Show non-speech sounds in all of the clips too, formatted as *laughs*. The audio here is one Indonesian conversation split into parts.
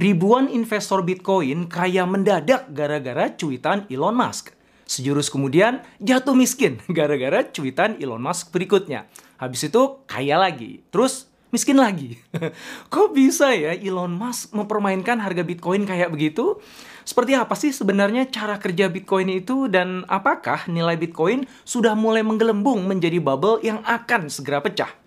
Ribuan investor Bitcoin kaya mendadak gara-gara cuitan Elon Musk. Sejurus kemudian jatuh miskin *laughs* gara-gara cuitan Elon Musk berikutnya. Habis itu kaya lagi, terus miskin lagi. *laughs* Kok bisa ya Elon Musk mempermainkan harga Bitcoin kayak begitu? Seperti apa sih sebenarnya cara kerja Bitcoin itu dan apakah nilai Bitcoin sudah mulai menggelembung menjadi bubble yang akan segera pecah?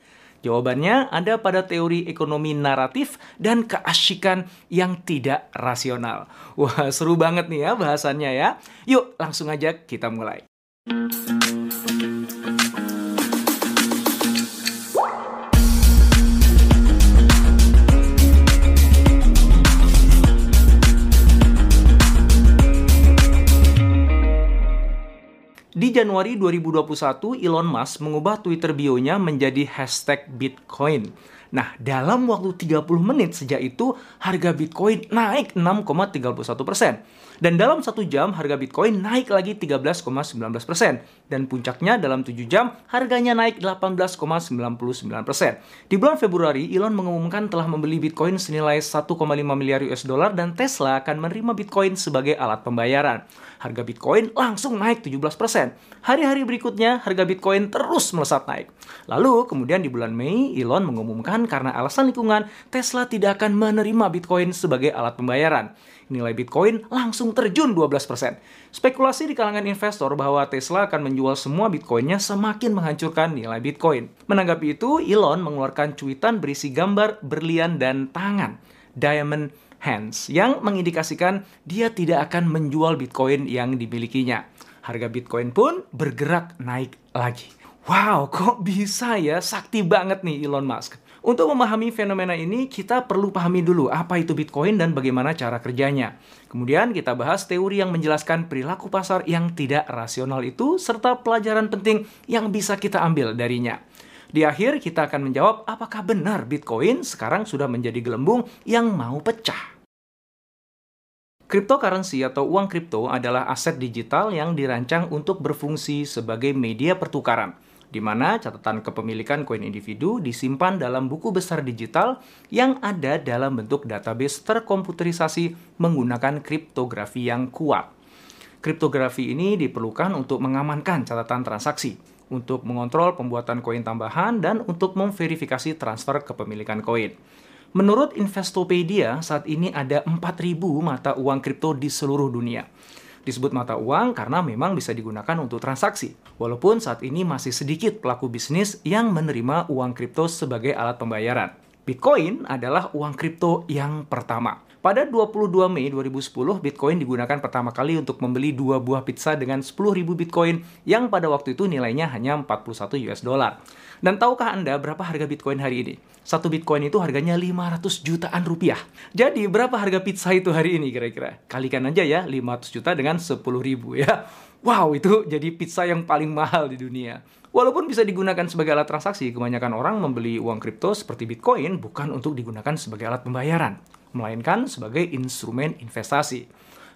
Jawabannya ada pada teori ekonomi naratif dan keasyikan yang tidak rasional. Wah, seru banget nih ya bahasannya ya. Yuk, langsung aja kita mulai. Januari 2021, Elon Musk mengubah Twitter bio-nya menjadi hashtag Bitcoin. Nah, dalam waktu 30 menit sejak itu, harga Bitcoin naik 6,31 persen. Dan dalam satu jam, harga Bitcoin naik lagi 13,19 persen. Dan puncaknya dalam 7 jam, harganya naik 18,99 persen. Di bulan Februari, Elon mengumumkan telah membeli Bitcoin senilai 1,5 miliar US dollar dan Tesla akan menerima Bitcoin sebagai alat pembayaran harga Bitcoin langsung naik 17%. Hari-hari berikutnya, harga Bitcoin terus melesat naik. Lalu, kemudian di bulan Mei, Elon mengumumkan karena alasan lingkungan, Tesla tidak akan menerima Bitcoin sebagai alat pembayaran. Nilai Bitcoin langsung terjun 12%. Spekulasi di kalangan investor bahwa Tesla akan menjual semua Bitcoinnya semakin menghancurkan nilai Bitcoin. Menanggapi itu, Elon mengeluarkan cuitan berisi gambar berlian dan tangan. Diamond hands yang mengindikasikan dia tidak akan menjual Bitcoin yang dimilikinya. Harga Bitcoin pun bergerak naik lagi. Wow, kok bisa ya? Sakti banget nih Elon Musk. Untuk memahami fenomena ini, kita perlu pahami dulu apa itu Bitcoin dan bagaimana cara kerjanya. Kemudian kita bahas teori yang menjelaskan perilaku pasar yang tidak rasional itu, serta pelajaran penting yang bisa kita ambil darinya. Di akhir, kita akan menjawab apakah benar Bitcoin sekarang sudah menjadi gelembung yang mau pecah. Cryptocurrency atau uang kripto adalah aset digital yang dirancang untuk berfungsi sebagai media pertukaran, di mana catatan kepemilikan koin individu disimpan dalam buku besar digital yang ada dalam bentuk database terkomputerisasi menggunakan kriptografi yang kuat. Kriptografi ini diperlukan untuk mengamankan catatan transaksi, untuk mengontrol pembuatan koin tambahan, dan untuk memverifikasi transfer kepemilikan koin. Menurut Investopedia, saat ini ada 4.000 mata uang kripto di seluruh dunia. Disebut mata uang karena memang bisa digunakan untuk transaksi. Walaupun saat ini masih sedikit pelaku bisnis yang menerima uang kripto sebagai alat pembayaran. Bitcoin adalah uang kripto yang pertama. Pada 22 Mei 2010, Bitcoin digunakan pertama kali untuk membeli dua buah pizza dengan 10.000 Bitcoin yang pada waktu itu nilainya hanya 41 US dollar. Dan tahukah Anda berapa harga Bitcoin hari ini? Satu Bitcoin itu harganya 500 jutaan rupiah. Jadi berapa harga pizza itu hari ini kira-kira? Kalikan aja ya 500 juta dengan 10 ribu ya. Wow, itu jadi pizza yang paling mahal di dunia. Walaupun bisa digunakan sebagai alat transaksi, kebanyakan orang membeli uang kripto seperti Bitcoin bukan untuk digunakan sebagai alat pembayaran, melainkan sebagai instrumen investasi.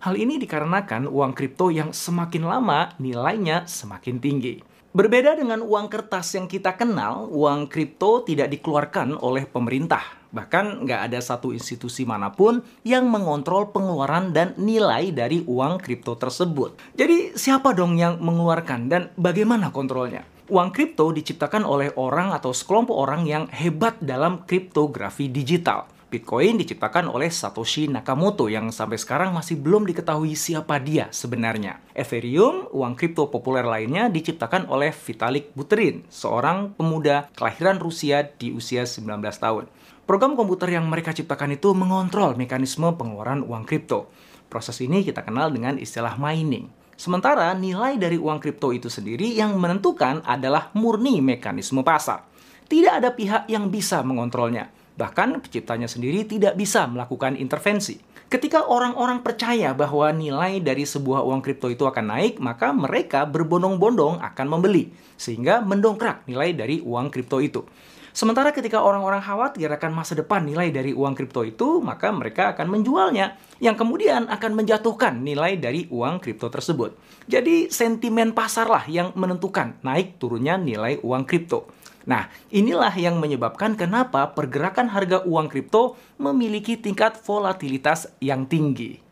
Hal ini dikarenakan uang kripto yang semakin lama nilainya semakin tinggi. Berbeda dengan uang kertas yang kita kenal, uang kripto tidak dikeluarkan oleh pemerintah. Bahkan nggak ada satu institusi mana pun yang mengontrol pengeluaran dan nilai dari uang kripto tersebut. Jadi siapa dong yang mengeluarkan dan bagaimana kontrolnya? Uang kripto diciptakan oleh orang atau sekelompok orang yang hebat dalam kriptografi digital. Bitcoin diciptakan oleh Satoshi Nakamoto yang sampai sekarang masih belum diketahui siapa dia sebenarnya. Ethereum, uang kripto populer lainnya, diciptakan oleh Vitalik Buterin, seorang pemuda kelahiran Rusia di usia 19 tahun. Program komputer yang mereka ciptakan itu mengontrol mekanisme pengeluaran uang kripto. Proses ini kita kenal dengan istilah mining. Sementara nilai dari uang kripto itu sendiri yang menentukan adalah murni mekanisme pasar. Tidak ada pihak yang bisa mengontrolnya. Bahkan penciptanya sendiri tidak bisa melakukan intervensi. Ketika orang-orang percaya bahwa nilai dari sebuah uang kripto itu akan naik, maka mereka berbondong-bondong akan membeli, sehingga mendongkrak nilai dari uang kripto itu. Sementara ketika orang-orang khawatir akan masa depan nilai dari uang kripto itu, maka mereka akan menjualnya, yang kemudian akan menjatuhkan nilai dari uang kripto tersebut. Jadi sentimen pasar lah yang menentukan naik turunnya nilai uang kripto. Nah, inilah yang menyebabkan kenapa pergerakan harga uang kripto memiliki tingkat volatilitas yang tinggi.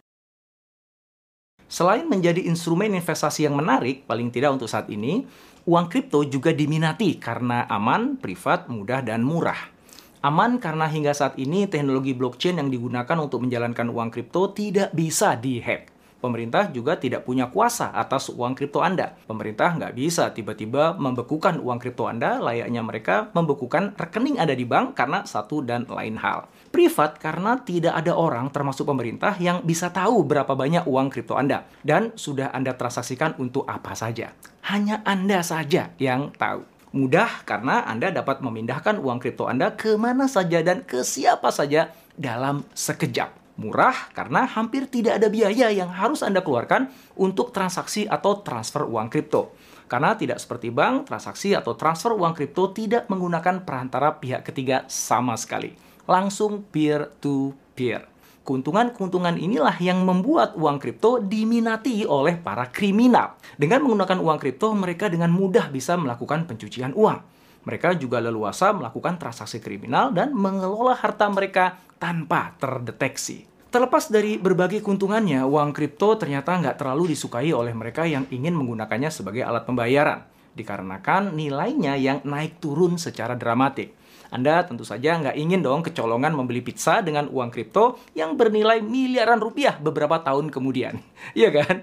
Selain menjadi instrumen investasi yang menarik, paling tidak untuk saat ini, uang kripto juga diminati karena aman, privat, mudah, dan murah. Aman karena hingga saat ini teknologi blockchain yang digunakan untuk menjalankan uang kripto tidak bisa dihack. Pemerintah juga tidak punya kuasa atas uang kripto Anda. Pemerintah nggak bisa tiba-tiba membekukan uang kripto Anda layaknya mereka membekukan rekening Anda di bank karena satu dan lain hal. Privat karena tidak ada orang termasuk pemerintah yang bisa tahu berapa banyak uang kripto Anda dan sudah Anda transaksikan untuk apa saja. Hanya Anda saja yang tahu. Mudah karena Anda dapat memindahkan uang kripto Anda ke mana saja dan ke siapa saja dalam sekejap. Murah karena hampir tidak ada biaya yang harus Anda keluarkan untuk transaksi atau transfer uang kripto. Karena tidak seperti bank, transaksi atau transfer uang kripto tidak menggunakan perantara pihak ketiga sama sekali. Langsung peer-to-peer. Keuntungan-keuntungan inilah yang membuat uang kripto diminati oleh para kriminal. Dengan menggunakan uang kripto, mereka dengan mudah bisa melakukan pencucian uang. Mereka juga leluasa melakukan transaksi kriminal dan mengelola harta mereka tanpa terdeteksi. Terlepas dari berbagai keuntungannya, uang kripto ternyata nggak terlalu disukai oleh mereka yang ingin menggunakannya sebagai alat pembayaran, dikarenakan nilainya yang naik turun secara dramatik. Anda tentu saja nggak ingin dong kecolongan membeli pizza dengan uang kripto yang bernilai miliaran rupiah beberapa tahun kemudian. *laughs* Iya kan?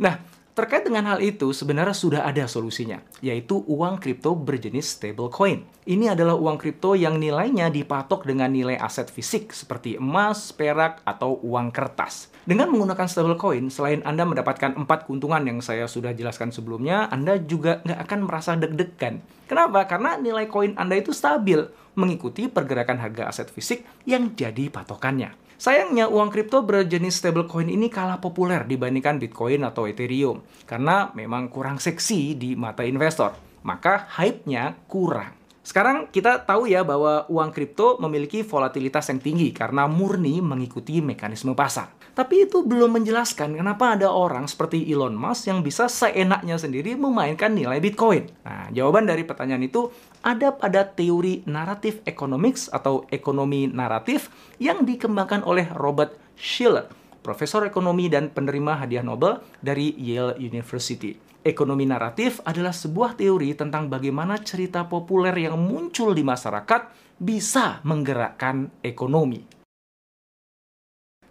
Nah, Terkait dengan hal itu, sebenarnya sudah ada solusinya, yaitu uang kripto berjenis stablecoin. Ini adalah uang kripto yang nilainya dipatok dengan nilai aset fisik seperti emas, perak, atau uang kertas. Dengan menggunakan stablecoin, selain Anda mendapatkan empat keuntungan yang saya sudah jelaskan sebelumnya, Anda juga nggak akan merasa deg-degan. Kenapa? Karena nilai koin Anda itu stabil, mengikuti pergerakan harga aset fisik yang jadi patokannya. Sayangnya uang kripto berjenis stablecoin ini kalah populer dibandingkan Bitcoin atau Ethereum karena memang kurang seksi di mata investor. Maka hype-nya kurang. Sekarang kita tahu ya bahwa uang kripto memiliki volatilitas yang tinggi karena murni mengikuti mekanisme pasar. Tapi itu belum menjelaskan kenapa ada orang seperti Elon Musk yang bisa seenaknya sendiri memainkan nilai Bitcoin. Nah, jawaban dari pertanyaan itu ada pada teori naratif economics atau ekonomi naratif yang dikembangkan oleh Robert Schiller, profesor ekonomi dan penerima hadiah Nobel dari Yale University. Ekonomi naratif adalah sebuah teori tentang bagaimana cerita populer yang muncul di masyarakat bisa menggerakkan ekonomi.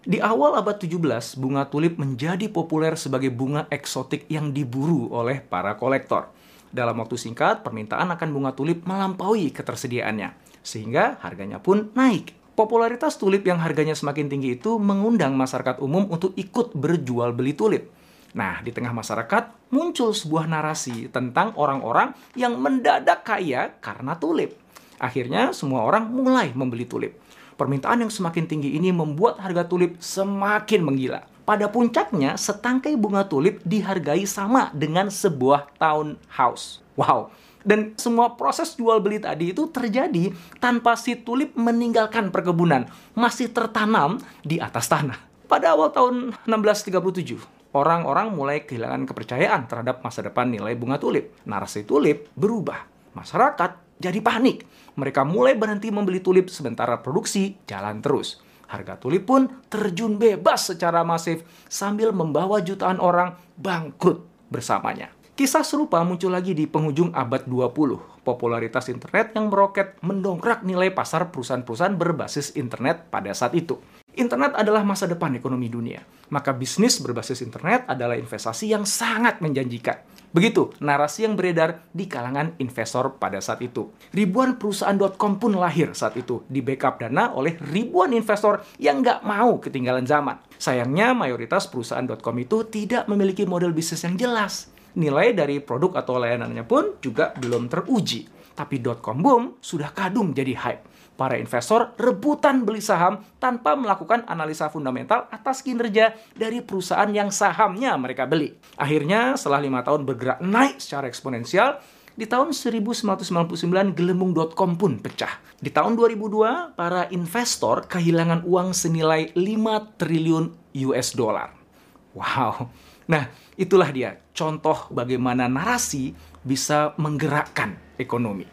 Di awal abad 17, bunga tulip menjadi populer sebagai bunga eksotik yang diburu oleh para kolektor. Dalam waktu singkat, permintaan akan bunga tulip melampaui ketersediaannya, sehingga harganya pun naik. Popularitas tulip yang harganya semakin tinggi itu mengundang masyarakat umum untuk ikut berjual beli tulip. Nah, di tengah masyarakat muncul sebuah narasi tentang orang-orang yang mendadak kaya karena tulip. Akhirnya, semua orang mulai membeli tulip. Permintaan yang semakin tinggi ini membuat harga tulip semakin menggila. Pada puncaknya, setangkai bunga tulip dihargai sama dengan sebuah townhouse. Wow, dan semua proses jual beli tadi itu terjadi tanpa si tulip meninggalkan perkebunan, masih tertanam di atas tanah. Pada awal tahun 1637, orang-orang mulai kehilangan kepercayaan terhadap masa depan nilai bunga tulip. Narasi tulip berubah. Masyarakat jadi panik. Mereka mulai berhenti membeli tulip sementara produksi jalan terus. Harga tulip pun terjun bebas secara masif sambil membawa jutaan orang bangkrut bersamanya. Kisah serupa muncul lagi di penghujung abad 20. Popularitas internet yang meroket mendongkrak nilai pasar perusahaan-perusahaan berbasis internet pada saat itu. Internet adalah masa depan ekonomi dunia. Maka bisnis berbasis internet adalah investasi yang sangat menjanjikan. Begitu narasi yang beredar di kalangan investor pada saat itu. Ribuan perusahaan.com pun lahir saat itu, di backup dana oleh ribuan investor yang nggak mau ketinggalan zaman. Sayangnya mayoritas perusahaan.com itu tidak memiliki model bisnis yang jelas. Nilai dari produk atau layanannya pun juga belum teruji. Tapi .com boom sudah kadung jadi hype para investor rebutan beli saham tanpa melakukan analisa fundamental atas kinerja dari perusahaan yang sahamnya mereka beli. Akhirnya, setelah lima tahun bergerak naik secara eksponensial, di tahun 1999 gelembung.com pun pecah. Di tahun 2002, para investor kehilangan uang senilai 5 triliun US dollar. Wow. Nah, itulah dia contoh bagaimana narasi bisa menggerakkan ekonomi.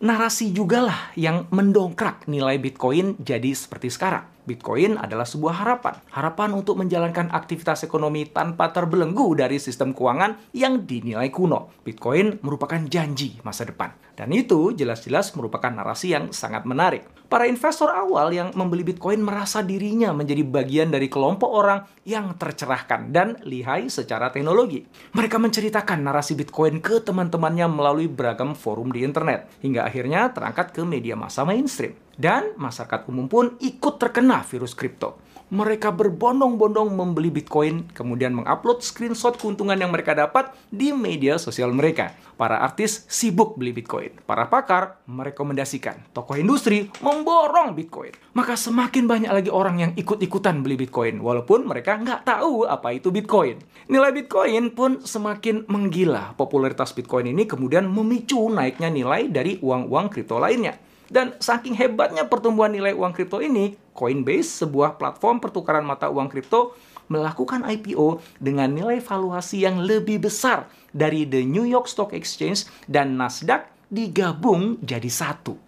narasi juga lah yang mendongkrak nilai Bitcoin jadi seperti sekarang. Bitcoin adalah sebuah harapan. Harapan untuk menjalankan aktivitas ekonomi tanpa terbelenggu dari sistem keuangan yang dinilai kuno. Bitcoin merupakan janji masa depan. Dan itu jelas-jelas merupakan narasi yang sangat menarik. Para investor awal yang membeli Bitcoin merasa dirinya menjadi bagian dari kelompok orang yang tercerahkan dan lihai secara teknologi. Mereka menceritakan narasi Bitcoin ke teman-temannya melalui beragam forum di internet. Hingga akhirnya terangkat ke media massa mainstream. Dan masyarakat umum pun ikut terkena virus kripto. Mereka berbondong-bondong membeli Bitcoin, kemudian mengupload screenshot keuntungan yang mereka dapat di media sosial mereka. Para artis sibuk beli Bitcoin. Para pakar merekomendasikan. Tokoh industri memborong Bitcoin. Maka semakin banyak lagi orang yang ikut-ikutan beli Bitcoin, walaupun mereka nggak tahu apa itu Bitcoin. Nilai Bitcoin pun semakin menggila. Popularitas Bitcoin ini kemudian memicu naiknya nilai dari uang-uang kripto lainnya. Dan saking hebatnya pertumbuhan nilai uang kripto ini, Coinbase, sebuah platform pertukaran mata uang kripto, melakukan IPO dengan nilai valuasi yang lebih besar dari The New York Stock Exchange dan Nasdaq digabung jadi satu.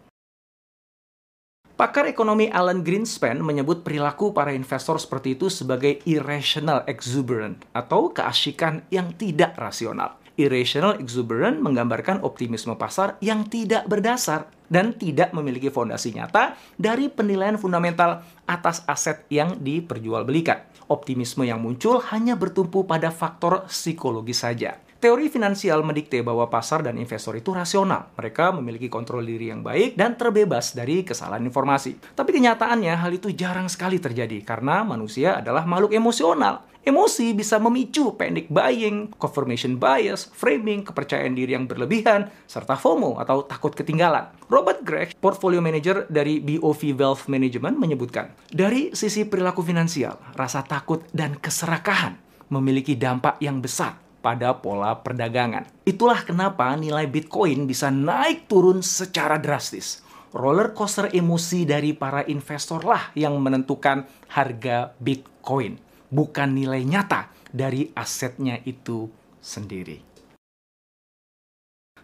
Pakar ekonomi Alan Greenspan menyebut perilaku para investor seperti itu sebagai irrational exuberant atau keasikan yang tidak rasional. Irrational exuberant menggambarkan optimisme pasar yang tidak berdasar dan tidak memiliki fondasi nyata dari penilaian fundamental atas aset yang diperjualbelikan. Optimisme yang muncul hanya bertumpu pada faktor psikologi saja. Teori finansial mendikte bahwa pasar dan investor itu rasional. Mereka memiliki kontrol diri yang baik dan terbebas dari kesalahan informasi. Tapi kenyataannya hal itu jarang sekali terjadi karena manusia adalah makhluk emosional. Emosi bisa memicu panic buying, confirmation bias, framing, kepercayaan diri yang berlebihan, serta FOMO atau takut ketinggalan. Robert Gregg, portfolio manager dari BOV Wealth Management menyebutkan, dari sisi perilaku finansial, rasa takut dan keserakahan memiliki dampak yang besar pada pola perdagangan. Itulah kenapa nilai Bitcoin bisa naik turun secara drastis. Roller coaster emosi dari para investor lah yang menentukan harga Bitcoin, bukan nilai nyata dari asetnya itu sendiri.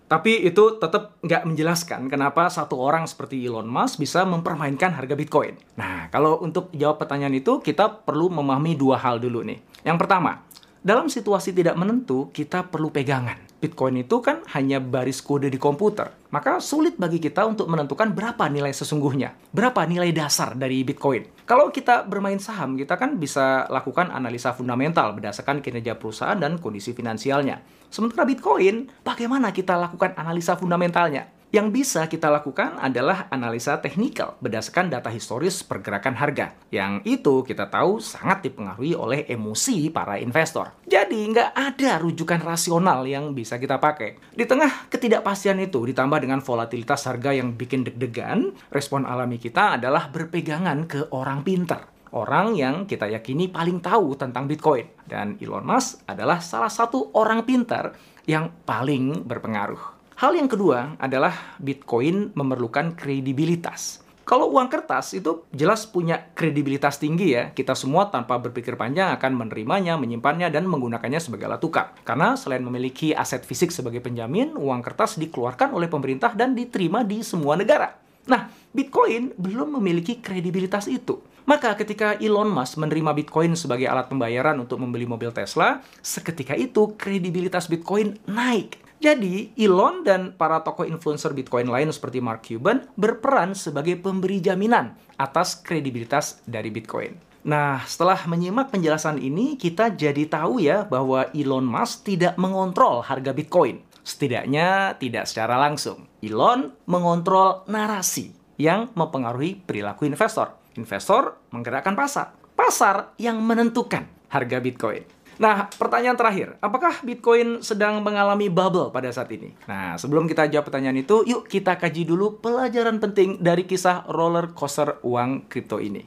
Tapi itu tetap nggak menjelaskan kenapa satu orang seperti Elon Musk bisa mempermainkan harga Bitcoin. Nah, kalau untuk jawab pertanyaan itu, kita perlu memahami dua hal dulu nih. Yang pertama, dalam situasi tidak menentu, kita perlu pegangan. Bitcoin itu kan hanya baris kode di komputer. Maka sulit bagi kita untuk menentukan berapa nilai sesungguhnya. Berapa nilai dasar dari Bitcoin. Kalau kita bermain saham, kita kan bisa lakukan analisa fundamental berdasarkan kinerja perusahaan dan kondisi finansialnya. Sementara Bitcoin, bagaimana kita lakukan analisa fundamentalnya? Yang bisa kita lakukan adalah analisa teknikal berdasarkan data historis pergerakan harga. Yang itu kita tahu sangat dipengaruhi oleh emosi para investor. Jadi nggak ada rujukan rasional yang bisa kita pakai. Di tengah ketidakpastian itu ditambah dengan volatilitas harga yang bikin deg-degan, respon alami kita adalah berpegangan ke orang pintar orang yang kita yakini paling tahu tentang Bitcoin. Dan Elon Musk adalah salah satu orang pintar yang paling berpengaruh. Hal yang kedua adalah Bitcoin memerlukan kredibilitas. Kalau uang kertas itu jelas punya kredibilitas tinggi ya. Kita semua tanpa berpikir panjang akan menerimanya, menyimpannya, dan menggunakannya sebagai alat tukar. Karena selain memiliki aset fisik sebagai penjamin, uang kertas dikeluarkan oleh pemerintah dan diterima di semua negara. Nah, Bitcoin belum memiliki kredibilitas itu. Maka ketika Elon Musk menerima Bitcoin sebagai alat pembayaran untuk membeli mobil Tesla, seketika itu kredibilitas Bitcoin naik Jadi, Elon dan para tokoh influencer Bitcoin lain seperti Mark Cuban berperan sebagai pemberi jaminan atas kredibilitas dari Bitcoin. Nah, setelah menyimak penjelasan ini, kita jadi tahu ya bahwa Elon Musk tidak mengontrol harga Bitcoin. Setidaknya tidak secara langsung. Elon mengontrol narasi yang mempengaruhi perilaku investor. Investor menggerakkan pasar. Pasar yang menentukan harga Bitcoin. Nah, pertanyaan terakhir, apakah Bitcoin sedang mengalami bubble pada saat ini? Nah, sebelum kita jawab pertanyaan itu, yuk kita kaji dulu pelajaran penting dari kisah roller coaster uang kripto ini.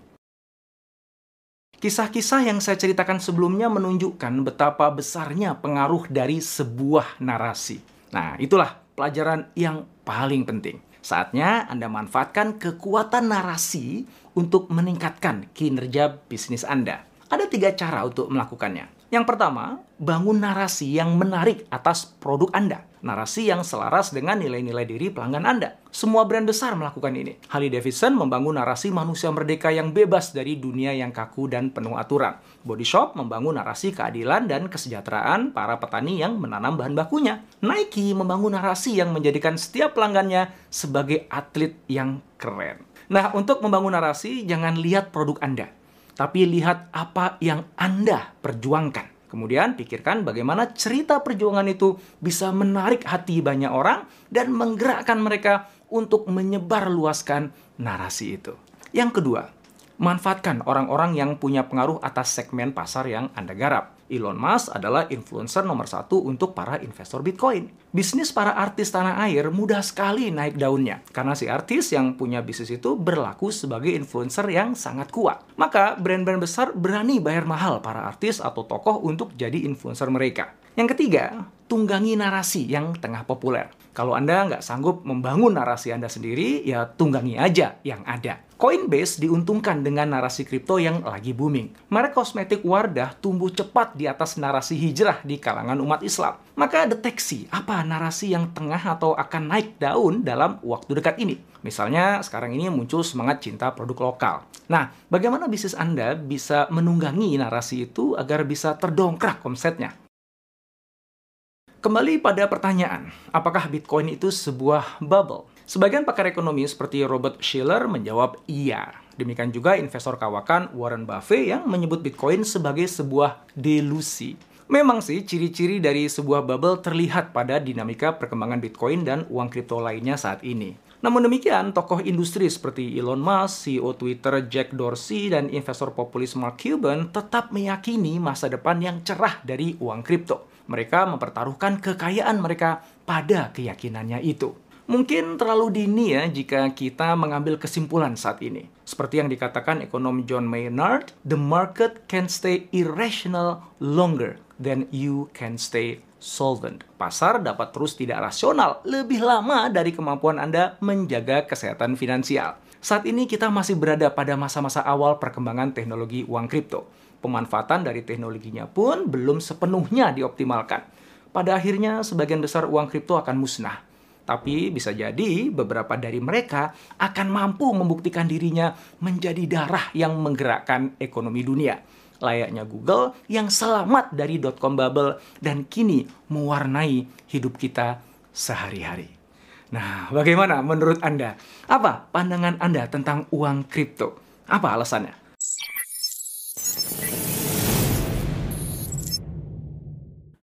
Kisah-kisah yang saya ceritakan sebelumnya menunjukkan betapa besarnya pengaruh dari sebuah narasi. Nah, itulah pelajaran yang paling penting. Saatnya Anda manfaatkan kekuatan narasi untuk meningkatkan kinerja bisnis Anda. Ada tiga cara untuk melakukannya. Yang pertama, bangun narasi yang menarik atas produk Anda. Narasi yang selaras dengan nilai-nilai diri pelanggan Anda. Semua brand besar melakukan ini. Harley Davidson membangun narasi manusia merdeka yang bebas dari dunia yang kaku dan penuh aturan. Body Shop membangun narasi keadilan dan kesejahteraan para petani yang menanam bahan bakunya. Nike membangun narasi yang menjadikan setiap pelanggannya sebagai atlet yang keren. Nah, untuk membangun narasi, jangan lihat produk Anda tapi lihat apa yang Anda perjuangkan. Kemudian pikirkan bagaimana cerita perjuangan itu bisa menarik hati banyak orang dan menggerakkan mereka untuk menyebarluaskan narasi itu. Yang kedua, manfaatkan orang-orang yang punya pengaruh atas segmen pasar yang Anda garap. Elon Musk adalah influencer nomor satu untuk para investor Bitcoin. Bisnis para artis tanah air mudah sekali naik daunnya, karena si artis yang punya bisnis itu berlaku sebagai influencer yang sangat kuat. Maka brand-brand besar berani bayar mahal para artis atau tokoh untuk jadi influencer mereka. Yang ketiga, tunggangi narasi yang tengah populer. Kalau Anda nggak sanggup membangun narasi Anda sendiri, ya tunggangi aja yang ada. Coinbase diuntungkan dengan narasi kripto yang lagi booming. Merek kosmetik Wardah tumbuh cepat di atas narasi hijrah di kalangan umat Islam. Maka deteksi apa narasi yang tengah atau akan naik daun dalam waktu dekat ini. Misalnya sekarang ini muncul semangat cinta produk lokal. Nah, bagaimana bisnis Anda bisa menunggangi narasi itu agar bisa terdongkrak omsetnya? Kembali pada pertanyaan, apakah Bitcoin itu sebuah bubble? Sebagian pakar ekonomi seperti Robert Schiller menjawab iya. Demikian juga investor kawakan Warren Buffett yang menyebut Bitcoin sebagai sebuah delusi. Memang sih, ciri-ciri dari sebuah bubble terlihat pada dinamika perkembangan Bitcoin dan uang kripto lainnya saat ini. Namun demikian, tokoh industri seperti Elon Musk, CEO Twitter Jack Dorsey, dan investor populis Mark Cuban tetap meyakini masa depan yang cerah dari uang kripto. Mereka mempertaruhkan kekayaan mereka pada keyakinannya itu. Mungkin terlalu dini ya jika kita mengambil kesimpulan saat ini. Seperti yang dikatakan ekonom John Maynard, the market can stay irrational longer than you can stay solvent. Pasar dapat terus tidak rasional lebih lama dari kemampuan Anda menjaga kesehatan finansial. Saat ini kita masih berada pada masa-masa awal perkembangan teknologi uang kripto pemanfaatan dari teknologinya pun belum sepenuhnya dioptimalkan. Pada akhirnya, sebagian besar uang kripto akan musnah. Tapi bisa jadi beberapa dari mereka akan mampu membuktikan dirinya menjadi darah yang menggerakkan ekonomi dunia. Layaknya Google yang selamat dari dot-com bubble dan kini mewarnai hidup kita sehari-hari. Nah, bagaimana menurut Anda? Apa pandangan Anda tentang uang kripto? Apa alasannya?